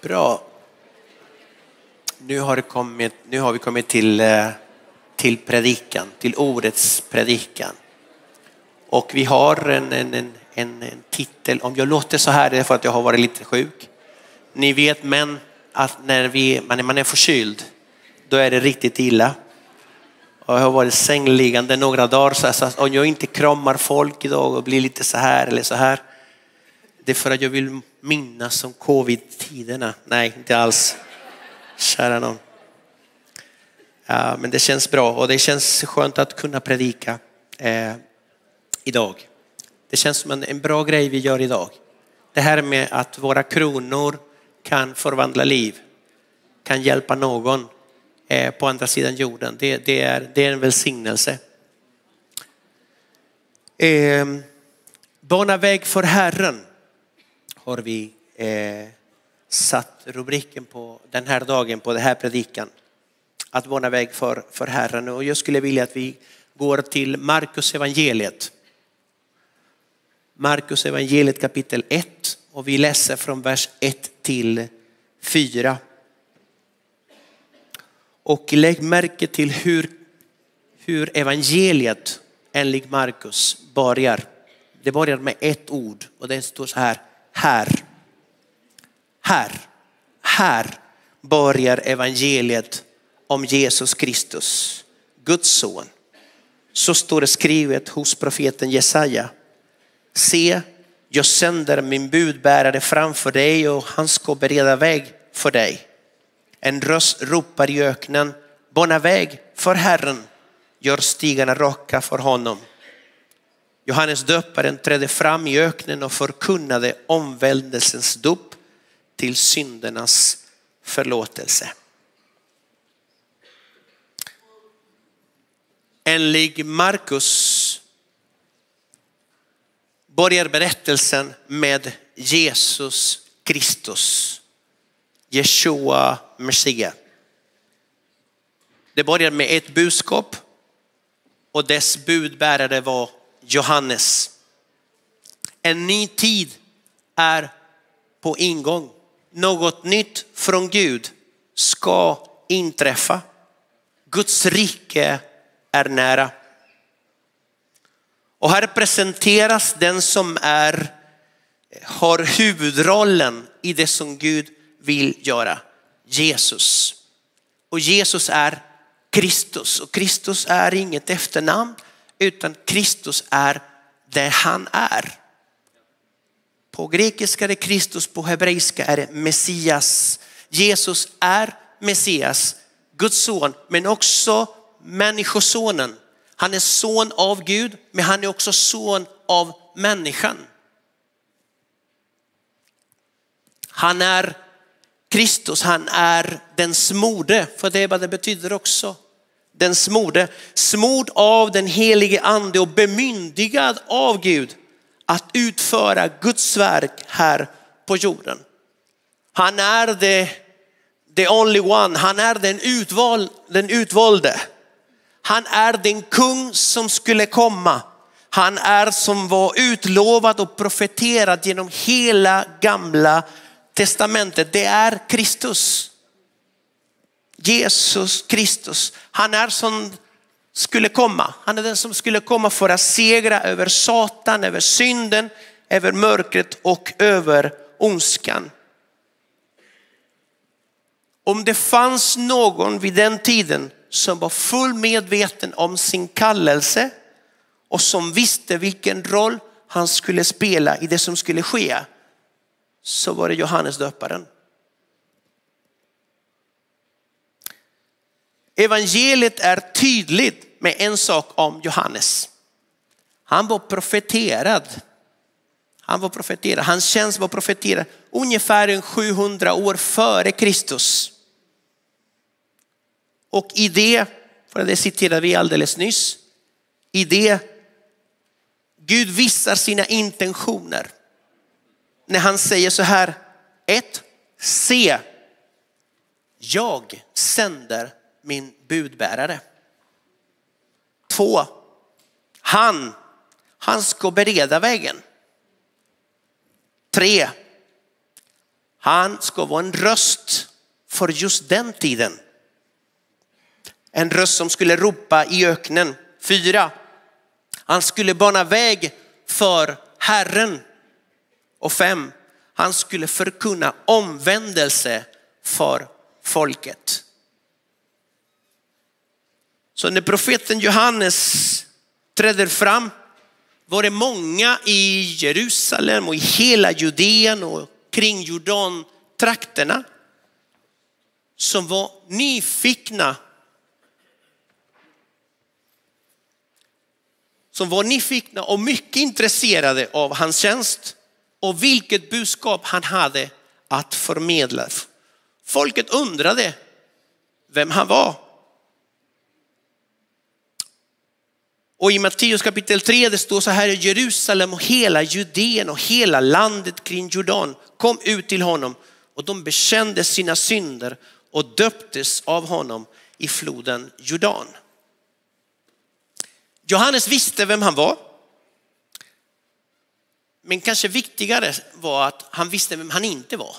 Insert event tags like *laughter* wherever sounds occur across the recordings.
Bra. Nu har, det kommit, nu har vi kommit till, eh, till predikan, till ordets predikan. Och vi har en, en, en, en, titel, om jag låter så här det är för att jag har varit lite sjuk. Ni vet män, att när vi, man, man är förkyld, då är det riktigt illa. Och jag har varit sängliggande några dagar så, så om jag inte kramar folk idag och blir lite så här eller så här. Det är för att jag vill minnas om covid-tiderna. Nej, inte alls. Kära någon. Ja, men det känns bra och det känns skönt att kunna predika eh, idag. Det känns som en, en bra grej vi gör idag. Det här med att våra kronor kan förvandla liv, kan hjälpa någon eh, på andra sidan jorden. Det, det, är, det är en välsignelse. Eh, Bana väg för Herren har vi eh, satt rubriken på den här dagen, på den här predikan. Att bana väg för, för Herren. Och jag skulle vilja att vi går till Markus evangeliet. Markus evangeliet kapitel 1 och vi läser från vers 1 till 4. Och lägg märke till hur, hur evangeliet enligt Markus börjar. Det börjar med ett ord och det står så här, här. Här, här börjar evangeliet om Jesus Kristus, Guds son. Så står det skrivet hos profeten Jesaja. Se, jag sänder min budbärare framför dig och han ska bereda väg för dig. En röst ropar i öknen, bana väg för Herren, gör stigarna raka för honom. Johannes döparen trädde fram i öknen och förkunnade omvändelsens dop till syndernas förlåtelse. Enligt Markus börjar berättelsen med Jesus Kristus, Jeshua Messias. Det börjar med ett budskap och dess budbärare var Johannes. En ny tid är på ingång. Något nytt från Gud ska inträffa. Guds rike är nära. Och här presenteras den som är, har huvudrollen i det som Gud vill göra. Jesus. Och Jesus är Kristus och Kristus är inget efternamn utan Kristus är det han är. På grekiska är det Kristus, på hebreiska är det Messias. Jesus är Messias, Guds son, men också människosonen. Han är son av Gud, men han är också son av människan. Han är Kristus, han är den smorde, för det är vad det betyder också den smorde, smord av den helige ande och bemyndigad av Gud att utföra Guds verk här på jorden. Han är the, the only one, han är den, utval, den utvalde. Han är den kung som skulle komma. Han är som var utlovad och profeterad genom hela gamla testamentet. Det är Kristus. Jesus Kristus. Han är som skulle komma. Han är den som skulle komma för att segra över Satan, över synden, över mörkret och över ondskan. Om det fanns någon vid den tiden som var full medveten om sin kallelse och som visste vilken roll han skulle spela i det som skulle ske så var det Johannes döparen. Evangeliet är tydligt med en sak om Johannes. Han var profeterad. Han var profeterad. Hans tjänst var profeterad ungefär 700 år före Kristus. Och i det, för det citerade vi alldeles nyss, i det Gud visar sina intentioner. När han säger så här, ett, se, jag sänder min budbärare. Två, han, han ska bereda vägen. Tre, Han ska vara en röst för just den tiden. En röst som skulle ropa i öknen. Fyra, han skulle bana väg för Herren. Och fem, han skulle förkunna omvändelse för folket. Så när profeten Johannes träder fram var det många i Jerusalem och i hela Judeen och kring Jordan-trakterna som var nyfikna som var nyfikna och mycket intresserade av hans tjänst och vilket budskap han hade att förmedla. Folket undrade vem han var. Och i Matteus kapitel 3 det står så här, Jerusalem och hela Judeen och hela landet kring Jordan kom ut till honom och de bekände sina synder och döptes av honom i floden Jordan. Johannes visste vem han var. Men kanske viktigare var att han visste vem han inte var.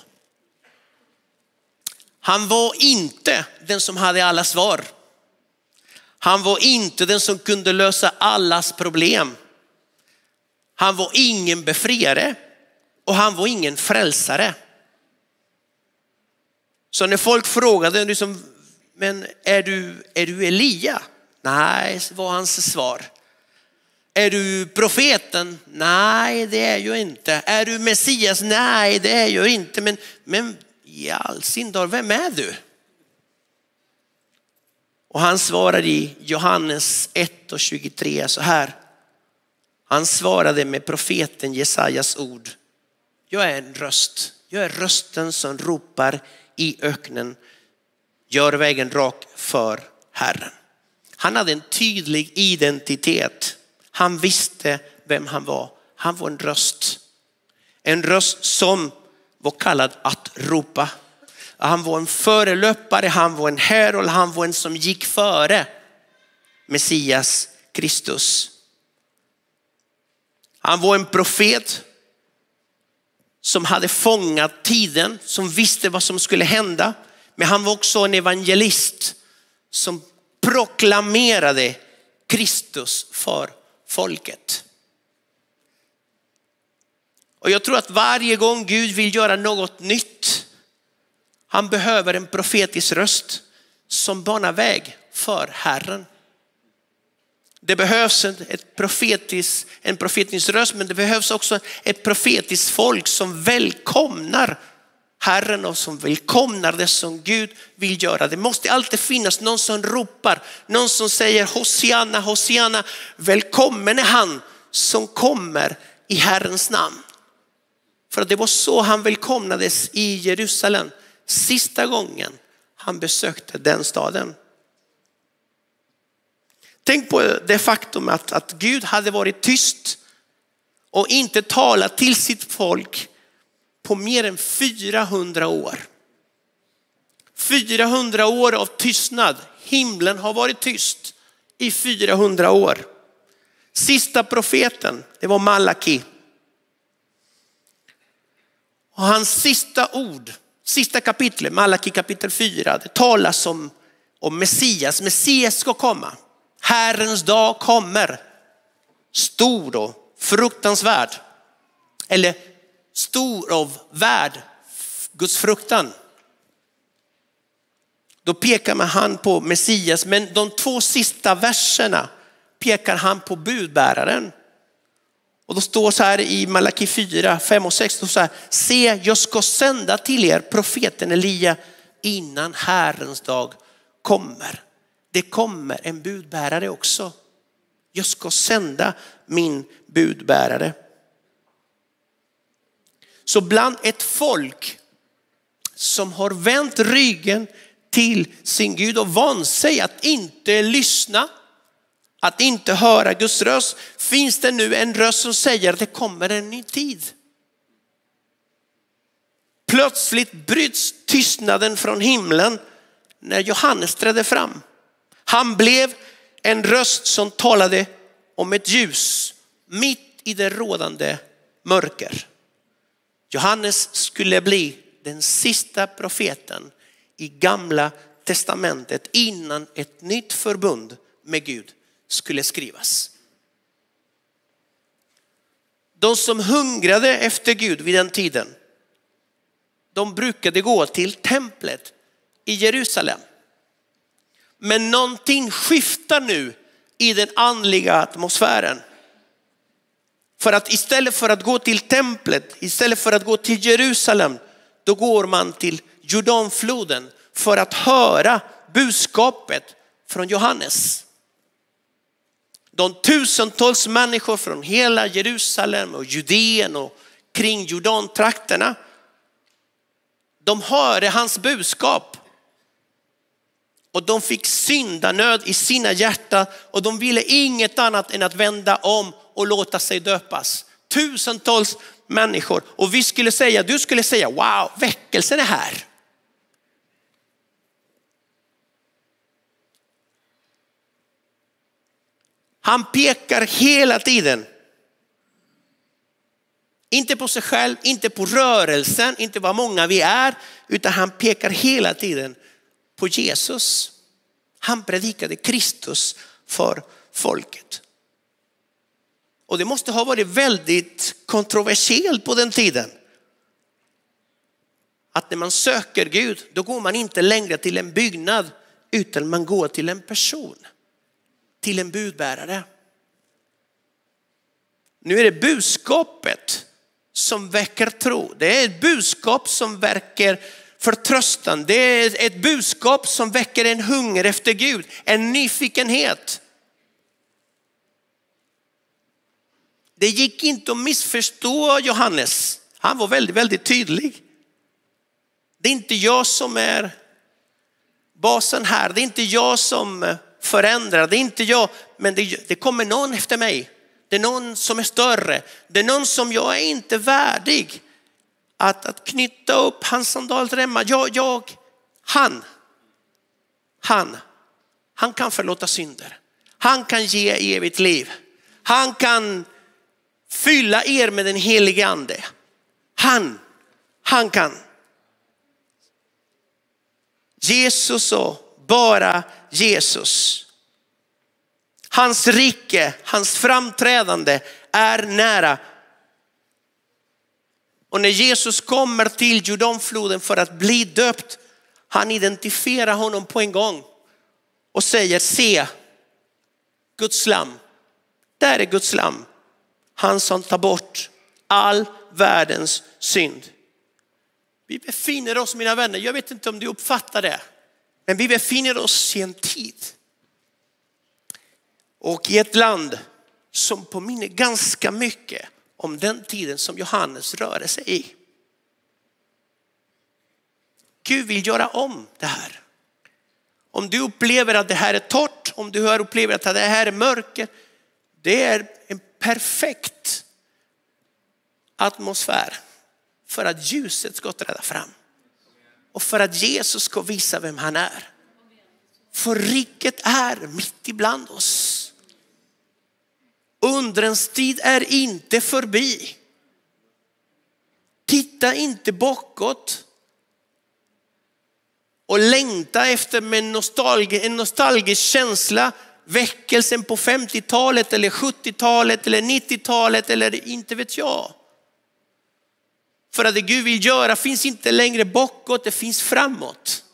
Han var inte den som hade alla svar. Han var inte den som kunde lösa allas problem. Han var ingen befriare och han var ingen frälsare. Så när folk frågade, liksom, men är du, är du Elia? Nej, var hans svar. Är du profeten? Nej, det är jag inte. Är du Messias? Nej, det är jag inte. Men, men i all sin dag, vem är du? Och han svarade i Johannes 1 och 23 så här. Han svarade med profeten Jesajas ord. Jag är en röst. Jag är rösten som ropar i öknen. Gör vägen rak för Herren. Han hade en tydlig identitet. Han visste vem han var. Han var en röst. En röst som var kallad att ropa. Han var en förelöpare, han var en herold, han var en som gick före Messias Kristus. Han var en profet som hade fångat tiden, som visste vad som skulle hända. Men han var också en evangelist som proklamerade Kristus för folket. Och jag tror att varje gång Gud vill göra något nytt, han behöver en profetisk röst som banar väg för Herren. Det behövs en, ett profetisk, en profetisk röst men det behövs också ett profetiskt folk som välkomnar Herren och som välkomnar det som Gud vill göra. Det måste alltid finnas någon som ropar, någon som säger Hosianna, Hosianna, välkommen är han som kommer i Herrens namn. För att det var så han välkomnades i Jerusalem sista gången han besökte den staden. Tänk på det faktum att, att Gud hade varit tyst och inte talat till sitt folk på mer än 400 år. 400 år av tystnad. Himlen har varit tyst i 400 år. Sista profeten, det var Malaki. Och hans sista ord, sista kapitlet, Malaki kapitel 4, det talas om, om Messias. Messias ska komma. Herrens dag kommer. Stor och fruktansvärd. Eller stor av värd Guds fruktan. Då pekar man han på Messias, men de två sista verserna pekar han på budbäraren. Och då står så här i Malaki 4, 5 och 6, så här, se jag ska sända till er profeten Elia innan Herrens dag kommer. Det kommer en budbärare också. Jag ska sända min budbärare. Så bland ett folk som har vänt ryggen till sin Gud och vant sig att inte lyssna, att inte höra Guds röst, finns det nu en röst som säger att det kommer en ny tid. Plötsligt bryts tystnaden från himlen när Johannes trädde fram. Han blev en röst som talade om ett ljus mitt i det rådande mörker. Johannes skulle bli den sista profeten i gamla testamentet innan ett nytt förbund med Gud skulle skrivas. De som hungrade efter Gud vid den tiden, de brukade gå till templet i Jerusalem. Men någonting skiftar nu i den andliga atmosfären. För att istället för att gå till templet, istället för att gå till Jerusalem, då går man till Jordanfloden för att höra budskapet från Johannes. De tusentals människor från hela Jerusalem och Judeen och kring Jordantrakterna, de hörde hans budskap. Och de fick syndanöd i sina hjärtan och de ville inget annat än att vända om och låta sig döpas. Tusentals människor och vi skulle säga, du skulle säga wow, väckelsen är här. Han pekar hela tiden. Inte på sig själv, inte på rörelsen, inte vad många vi är, utan han pekar hela tiden på Jesus. Han predikade Kristus för folket. Och det måste ha varit väldigt kontroversiellt på den tiden. Att när man söker Gud, då går man inte längre till en byggnad, utan man går till en person till en budbärare. Nu är det budskapet som väcker tro. Det är ett budskap som väcker förtröstan. Det är ett budskap som väcker en hunger efter Gud, en nyfikenhet. Det gick inte att missförstå Johannes. Han var väldigt, väldigt tydlig. Det är inte jag som är basen här. Det är inte jag som eh, förändra. Det är inte jag, men det, det kommer någon efter mig. Det är någon som är större. Det är någon som jag är inte värdig att, att knyta upp hans sandalremmar. Jag, jag, han, han, han kan förlåta synder. Han kan ge evigt liv. Han kan fylla er med den helige ande. Han, han kan. Jesus och bara Jesus. Hans rike, hans framträdande är nära. Och när Jesus kommer till Jordanfloden för att bli döpt, han identifierar honom på en gång och säger se Guds lam. Där är Guds lam. Han som tar bort all världens synd. Vi befinner oss mina vänner, jag vet inte om du uppfattar det. Men vi befinner oss i en tid och i ett land som påminner ganska mycket om den tiden som Johannes rörde sig i. Gud vill göra om det här. Om du upplever att det här är torrt, om du upplever att det här är mörker, det är en perfekt atmosfär för att ljuset ska träda fram och för att Jesus ska visa vem han är. För riket är mitt ibland oss. Undrens tid är inte förbi. Titta inte bakåt och längta efter med nostalgi, en nostalgisk känsla väckelsen på 50-talet eller 70-talet eller 90-talet eller inte vet jag. För att det Gud vill göra finns inte längre bakåt, det finns framåt.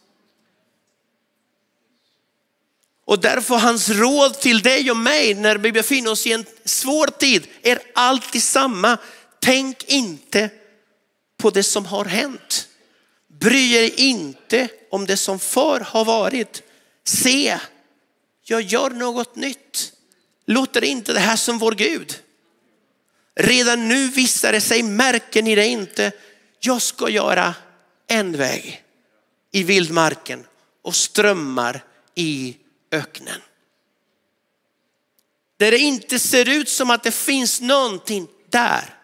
Och därför hans råd till dig och mig när vi befinner oss i en svår tid är alltid samma. Tänk inte på det som har hänt. Bry er inte om det som förr har varit. Se, jag gör något nytt. Låter inte det här som vår Gud. Redan nu visar det sig, märker ni det inte? Jag ska göra en väg i vildmarken och strömmar i öknen. Där det inte ser ut som att det finns någonting där.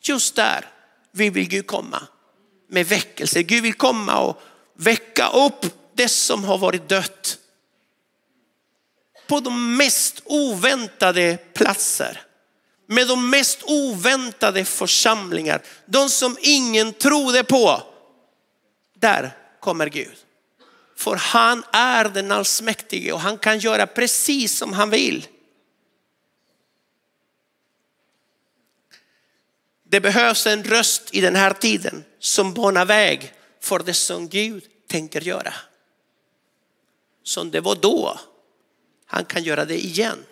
Just där vill Gud komma med väckelse. Gud vill komma och väcka upp det som har varit dött. På de mest oväntade platser med de mest oväntade församlingar. De som ingen trodde på. där kommer Gud. För han är den allsmäktige och han kan göra precis som han vill. Det behövs en röst i den här tiden som banar väg för det som Gud tänker göra. Som det var då, han kan göra det igen.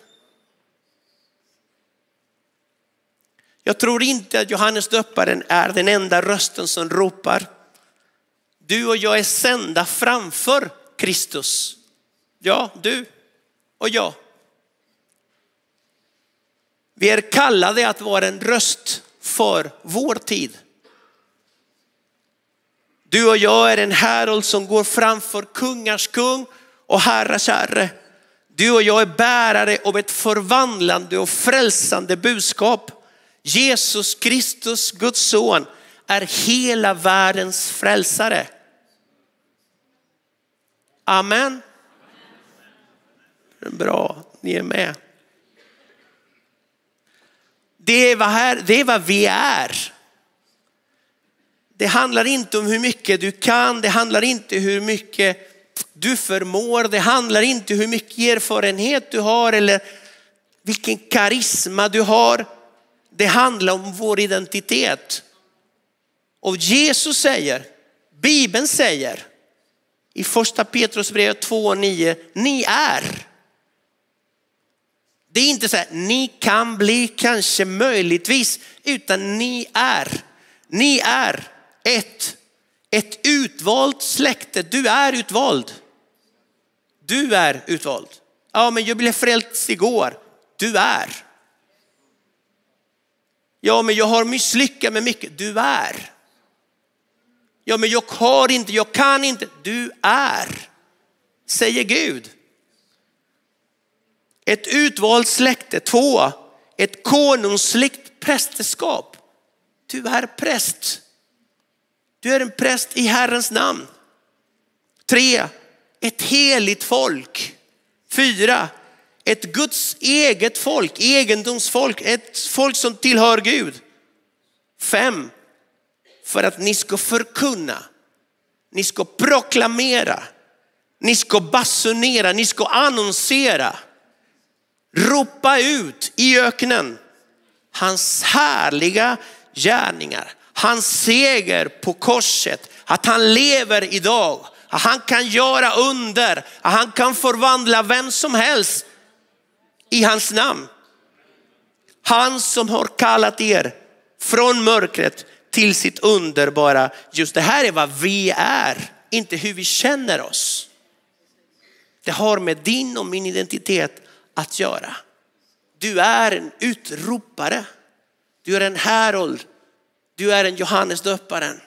Jag tror inte att Johannes döparen är den enda rösten som ropar. Du och jag är sända framför Kristus. Ja, du och jag. Vi är kallade att vara en röst för vår tid. Du och jag är en härold som går framför kungars kung och herrars herre. Du och jag är bärare av ett förvandlande och frälsande budskap. Jesus Kristus, Guds son, är hela världens frälsare. Amen. Bra, ni är med. Det är vad, här, det är vad vi är. Det handlar inte om hur mycket du kan, det handlar inte hur mycket du förmår, det handlar inte hur mycket erfarenhet du har eller vilken karisma du har. Det handlar om vår identitet. Och Jesus säger, Bibeln säger i första Petrusbrevet 2.9, ni är. Det är inte så här, ni kan bli kanske möjligtvis, utan ni är. Ni är ett, ett utvalt släkte. Du är utvald. Du är utvald. Ja, men jag blev frälst igår. Du är. Ja, men jag har misslyckats med mycket. Du är. Ja, men jag har inte, jag kan inte. Du är, säger Gud. Ett utvalt släkte. Två, ett konungsligt prästerskap. Du är präst. Du är en präst i Herrens namn. Tre, ett heligt folk. Fyra, ett Guds eget folk, egendomsfolk, ett folk som tillhör Gud. Fem, för att ni ska förkunna, ni ska proklamera, ni ska basunera, ni ska annonsera, ropa ut i öknen hans härliga gärningar, hans seger på korset, att han lever idag, att han kan göra under, att han kan förvandla vem som helst i hans namn. Han som har kallat er från mörkret till sitt underbara Just Det här är vad vi är, inte hur vi känner oss. Det har med din och min identitet att göra. Du är en utropare. Du är en härold. Du är en Johannes döparen.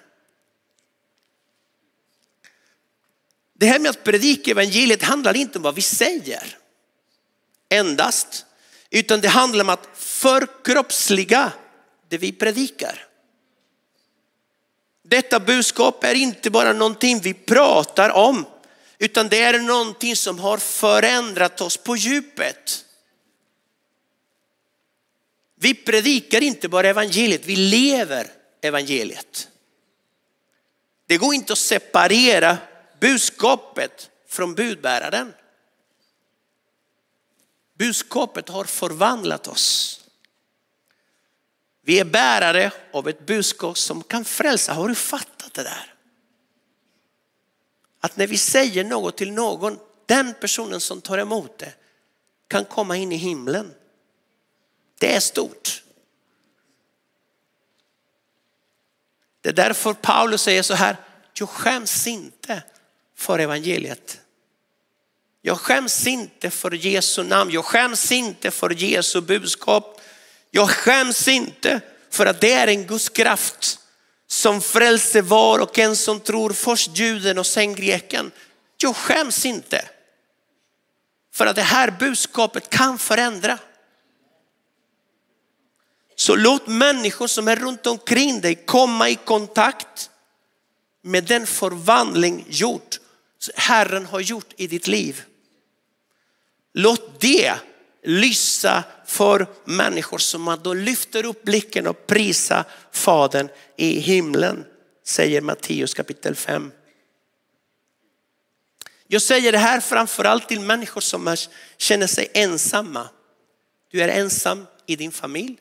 Det här med att predika evangeliet handlar inte om vad vi säger endast, utan det handlar om att förkroppsliga det vi predikar. Detta budskap är inte bara någonting vi pratar om, utan det är någonting som har förändrat oss på djupet. Vi predikar inte bara evangeliet, vi lever evangeliet. Det går inte att separera budskapet från budbäraren. Budskapet har förvandlat oss. Vi är bärare av ett budskap som kan frälsa. Har du fattat det där? Att när vi säger något till någon, den personen som tar emot det kan komma in i himlen. Det är stort. Det är därför Paulus säger så här, jag skäms inte för evangeliet. Jag skäms inte för Jesu namn, jag skäms inte för Jesu budskap. Jag skäms inte för att det är en Guds kraft som frälser var och en som tror, först juden och sen greken. Jag skäms inte för att det här budskapet kan förändra. Så låt människor som är runt omkring dig komma i kontakt med den förvandling gjort, Herren har gjort i ditt liv. Låt det lyssa för människor som man då lyfter upp blicken och prisar Fadern i himlen, säger Matteus kapitel 5. Jag säger det här framförallt till människor som känner sig ensamma. Du är ensam i din familj.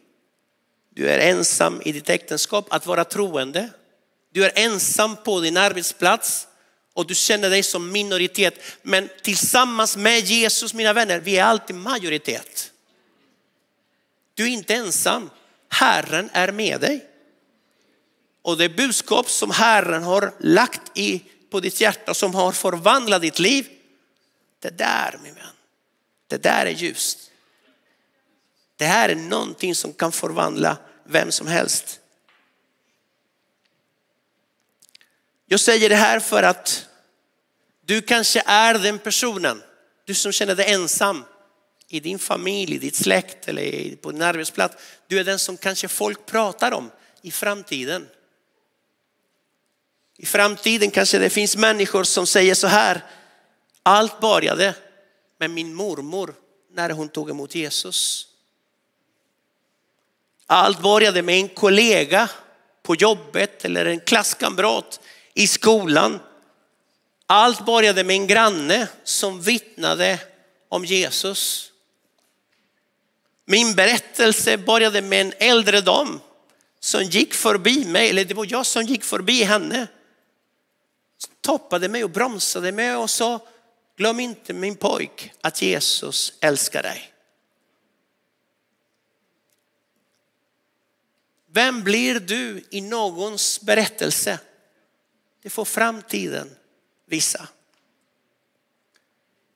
Du är ensam i ditt äktenskap att vara troende. Du är ensam på din arbetsplats och du känner dig som minoritet. Men tillsammans med Jesus, mina vänner, vi är alltid majoritet. Du är inte ensam. Herren är med dig. Och det budskap som Herren har lagt i, på ditt hjärta som har förvandlat ditt liv. Det där min vän, det där är ljust. Det här är någonting som kan förvandla vem som helst. Jag säger det här för att du kanske är den personen, du som känner dig ensam i din familj, i ditt släkt eller på din arbetsplats. Du är den som kanske folk pratar om i framtiden. I framtiden kanske det finns människor som säger så här, allt började med min mormor när hon tog emot Jesus. Allt började med en kollega på jobbet eller en klasskamrat i skolan. Allt började med en granne som vittnade om Jesus. Min berättelse började med en äldre dam som gick förbi mig, eller det var jag som gick förbi henne. Toppade mig och bromsade mig och sa, glöm inte min pojk att Jesus älskar dig. Vem blir du i någons berättelse? Det får framtiden vissa.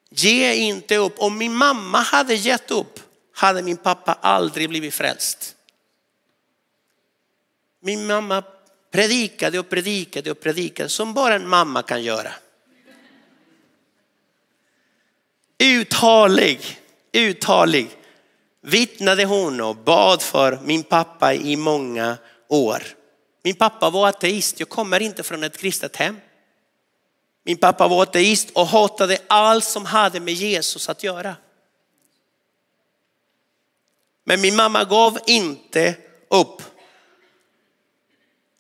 Ge inte upp. Om min mamma hade gett upp hade min pappa aldrig blivit frälst. Min mamma predikade och predikade och predikade som bara en mamma kan göra. Uthållig, uthållig vittnade hon och bad för min pappa i många år. Min pappa var ateist, jag kommer inte från ett kristet hem. Min pappa var ateist och hatade allt som hade med Jesus att göra. Men min mamma gav inte upp.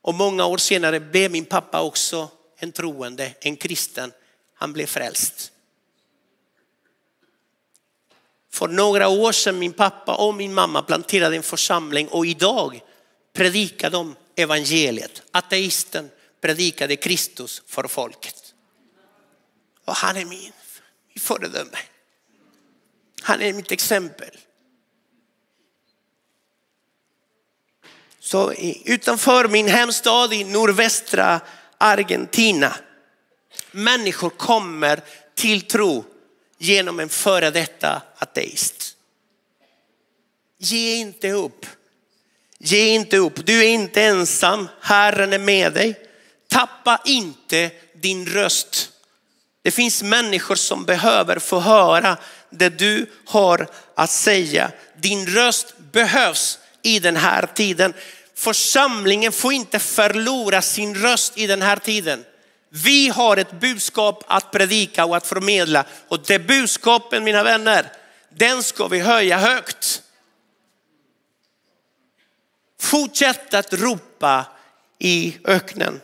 Och många år senare blev min pappa också en troende, en kristen. Han blev frälst. För några år sedan min pappa och min mamma planterade en församling och idag predikar de evangeliet. Ateisten predikade Kristus för folket. Och han är min, min föredöme. Han är mitt exempel. Så utanför min hemstad i nordvästra Argentina. Människor kommer till tro genom en före detta ateist. Ge inte upp. Ge inte upp. Du är inte ensam. Herren är med dig. Tappa inte din röst. Det finns människor som behöver få höra det du har att säga. Din röst behövs i den här tiden. Församlingen får inte förlora sin röst i den här tiden. Vi har ett budskap att predika och att förmedla och det budskapen mina vänner, den ska vi höja högt. Fortsätt att ropa i öknen.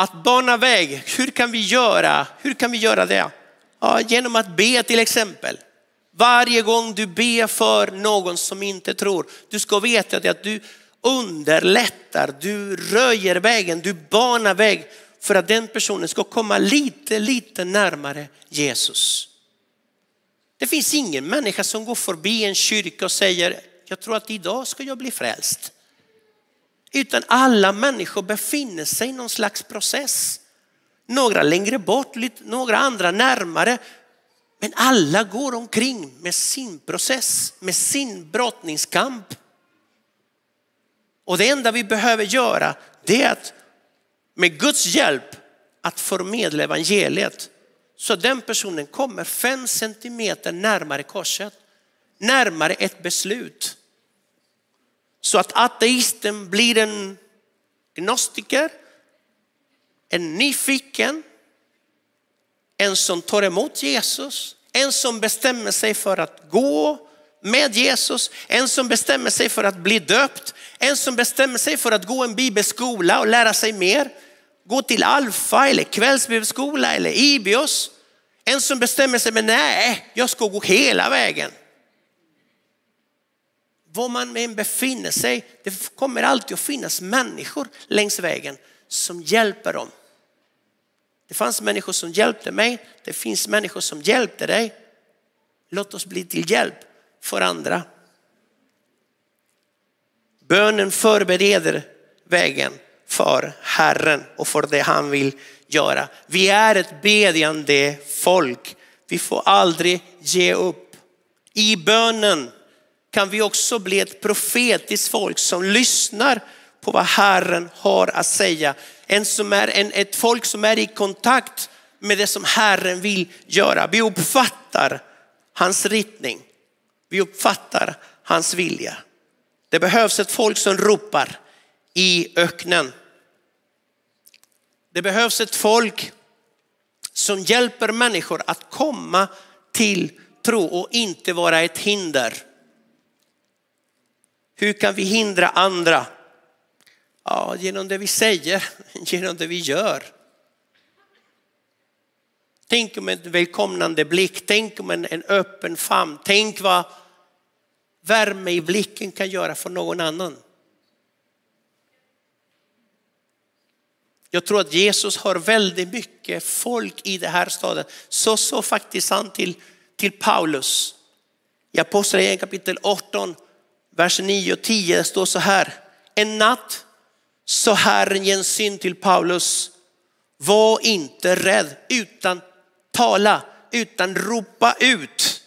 Att bana väg, hur kan vi göra? Hur kan vi göra det? Ja, genom att be till exempel. Varje gång du ber för någon som inte tror, du ska veta att du underlättar, du röjer vägen, du banar väg för att den personen ska komma lite, lite närmare Jesus. Det finns ingen människa som går förbi en kyrka och säger, jag tror att idag ska jag bli frälst. Utan alla människor befinner sig i någon slags process. Några längre bort, några andra närmare. Men alla går omkring med sin process, med sin brottningskamp. Och det enda vi behöver göra det är att med Guds hjälp att förmedla evangeliet så den personen kommer fem centimeter närmare korset, närmare ett beslut. Så att ateisten blir en gnostiker, en nyfiken, en som tar emot Jesus, en som bestämmer sig för att gå med Jesus, en som bestämmer sig för att bli döpt, en som bestämmer sig för att gå en bibelskola och lära sig mer, gå till Alfa eller kvällsbibelskola eller Ibios. En som bestämmer sig, men nej, jag ska gå hela vägen. Var man än befinner sig, det kommer alltid att finnas människor längs vägen som hjälper dem. Det fanns människor som hjälpte mig, det finns människor som hjälpte dig. Låt oss bli till hjälp för andra. Bönen förbereder vägen för Herren och för det han vill göra. Vi är ett bedjande folk. Vi får aldrig ge upp. I bönen kan vi också bli ett profetiskt folk som lyssnar på vad Herren har att säga. En som är en, ett folk som är i kontakt med det som Herren vill göra. Vi uppfattar hans riktning. Vi uppfattar hans vilja. Det behövs ett folk som ropar i öknen. Det behövs ett folk som hjälper människor att komma till tro och inte vara ett hinder. Hur kan vi hindra andra? Ja, genom det vi säger, *laughs* genom det vi gör. Tänk om en välkomnande blick, tänk om en, en öppen famn. Tänk vad värme i blicken kan göra för någon annan. Jag tror att Jesus har väldigt mycket folk i den här staden. Så så faktiskt han till, till Paulus. I Apostlagärningarna kapitel 18, vers 9 och 10 står så här. En natt sa Herren i en syn till Paulus, var inte rädd utan tala, utan ropa ut.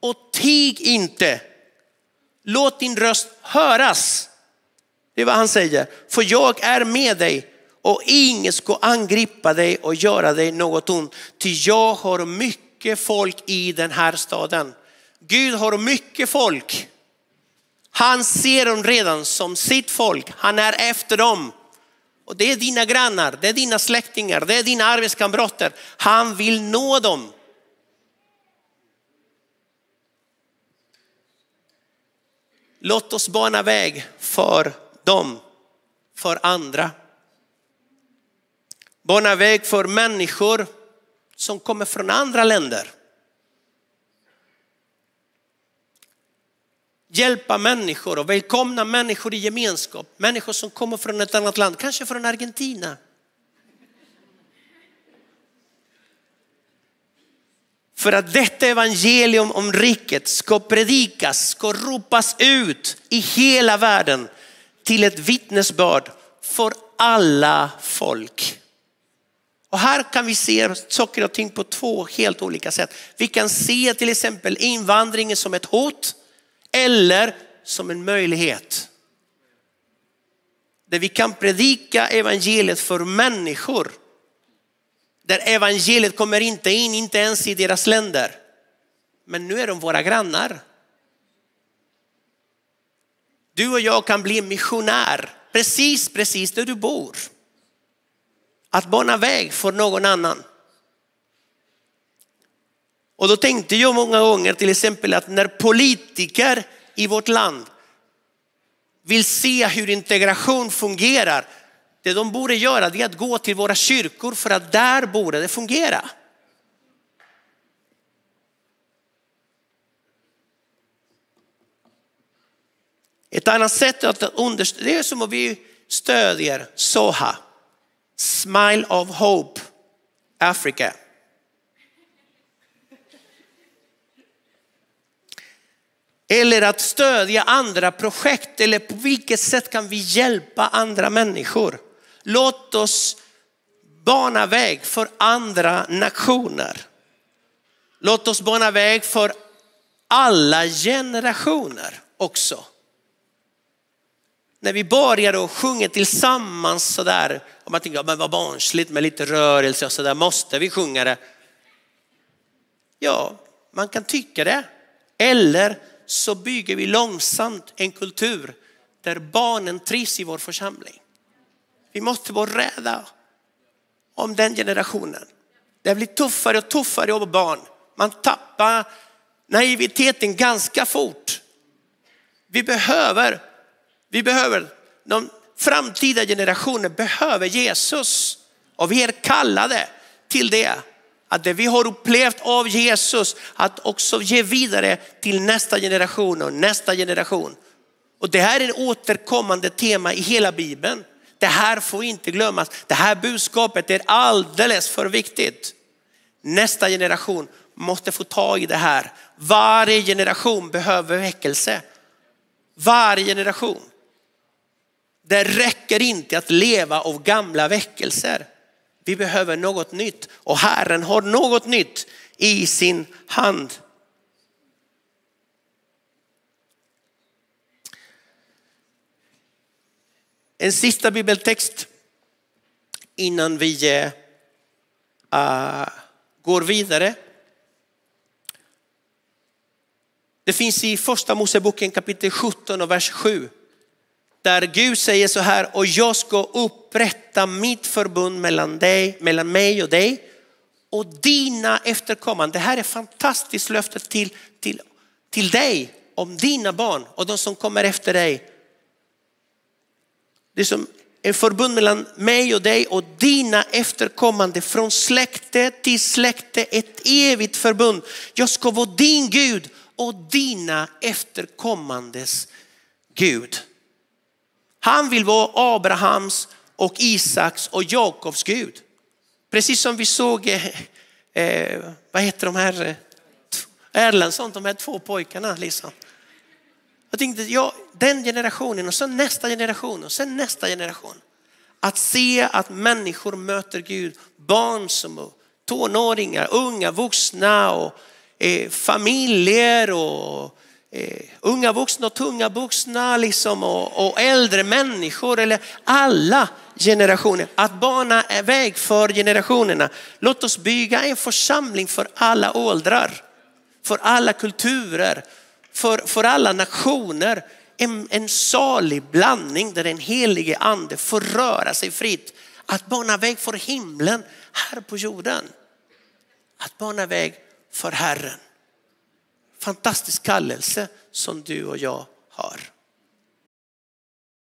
Och tig inte. Låt din röst höras. Det är vad han säger. För jag är med dig och ingen ska angripa dig och göra dig något ont. Ty jag har mycket folk i den här staden. Gud har mycket folk. Han ser dem redan som sitt folk. Han är efter dem. Och det är dina grannar, det är dina släktingar, det är dina arbetskamrater. Han vill nå dem. Låt oss bana väg för dem, för andra. Bana väg för människor som kommer från andra länder. Hjälpa människor och välkomna människor i gemenskap. Människor som kommer från ett annat land, kanske från Argentina. För att detta evangelium om riket ska predikas, ska ropas ut i hela världen till ett vittnesbörd för alla folk. Och här kan vi se saker och ting på två helt olika sätt. Vi kan se till exempel invandringen som ett hot eller som en möjlighet. Där vi kan predika evangeliet för människor. Där evangeliet kommer inte in, inte ens i deras länder. Men nu är de våra grannar. Du och jag kan bli missionär precis, precis där du bor att bana väg för någon annan. Och då tänkte jag många gånger till exempel att när politiker i vårt land vill se hur integration fungerar, det de borde göra är att gå till våra kyrkor för att där borde det fungera. Ett annat sätt att understödja, det är som att vi stödjer Soha. Smile of Hope Africa. Eller att stödja andra projekt eller på vilket sätt kan vi hjälpa andra människor? Låt oss bana väg för andra nationer. Låt oss bana väg för alla generationer också när vi börjar och sjunger tillsammans sådär, och man tänker, men vad barnsligt med lite rörelse och sådär, måste vi sjunga det? Ja, man kan tycka det. Eller så bygger vi långsamt en kultur där barnen trivs i vår församling. Vi måste vara rädda om den generationen. Det blir tuffare och tuffare att vara barn. Man tappar naiviteten ganska fort. Vi behöver vi behöver de framtida generationer behöver Jesus. Och vi är kallade till det. Att det vi har upplevt av Jesus, att också ge vidare till nästa generation och nästa generation. Och det här är ett återkommande tema i hela Bibeln. Det här får inte glömmas. Det här budskapet är alldeles för viktigt. Nästa generation måste få tag i det här. Varje generation behöver väckelse. Varje generation. Det räcker inte att leva av gamla väckelser. Vi behöver något nytt och Herren har något nytt i sin hand. En sista bibeltext innan vi uh, går vidare. Det finns i första Moseboken kapitel 17 och vers 7. Där Gud säger så här, och jag ska upprätta mitt förbund mellan, dig, mellan mig och dig och dina efterkommande. Det här är fantastiskt löfte till, till, till dig om dina barn och de som kommer efter dig. Det är som en förbund mellan mig och dig och dina efterkommande från släkte till släkte, ett evigt förbund. Jag ska vara din Gud och dina efterkommandes Gud. Han vill vara Abrahams och Isaks och Jakobs Gud. Precis som vi såg, eh, eh vad heter de här, eh, Erlandsson, de här två pojkarna. Liksom. Jag tänkte, ja, den generationen och sen nästa generation och sen nästa generation. Att se att människor möter Gud, barn som tonåringar, unga vuxna och eh, familjer och eh, unga vuxna och tunga vuxna liksom, och, och, äldre människor eller alla generationer. Att bana väg för generationerna. Låt oss bygga en församling för alla åldrar, för alla kulturer, för, för alla nationer. En, en salig blandning där den helige ande får röra sig fritt. Att bana väg för himlen här på jorden. Att bana väg för Herren fantastisk kallelse som du och jag har.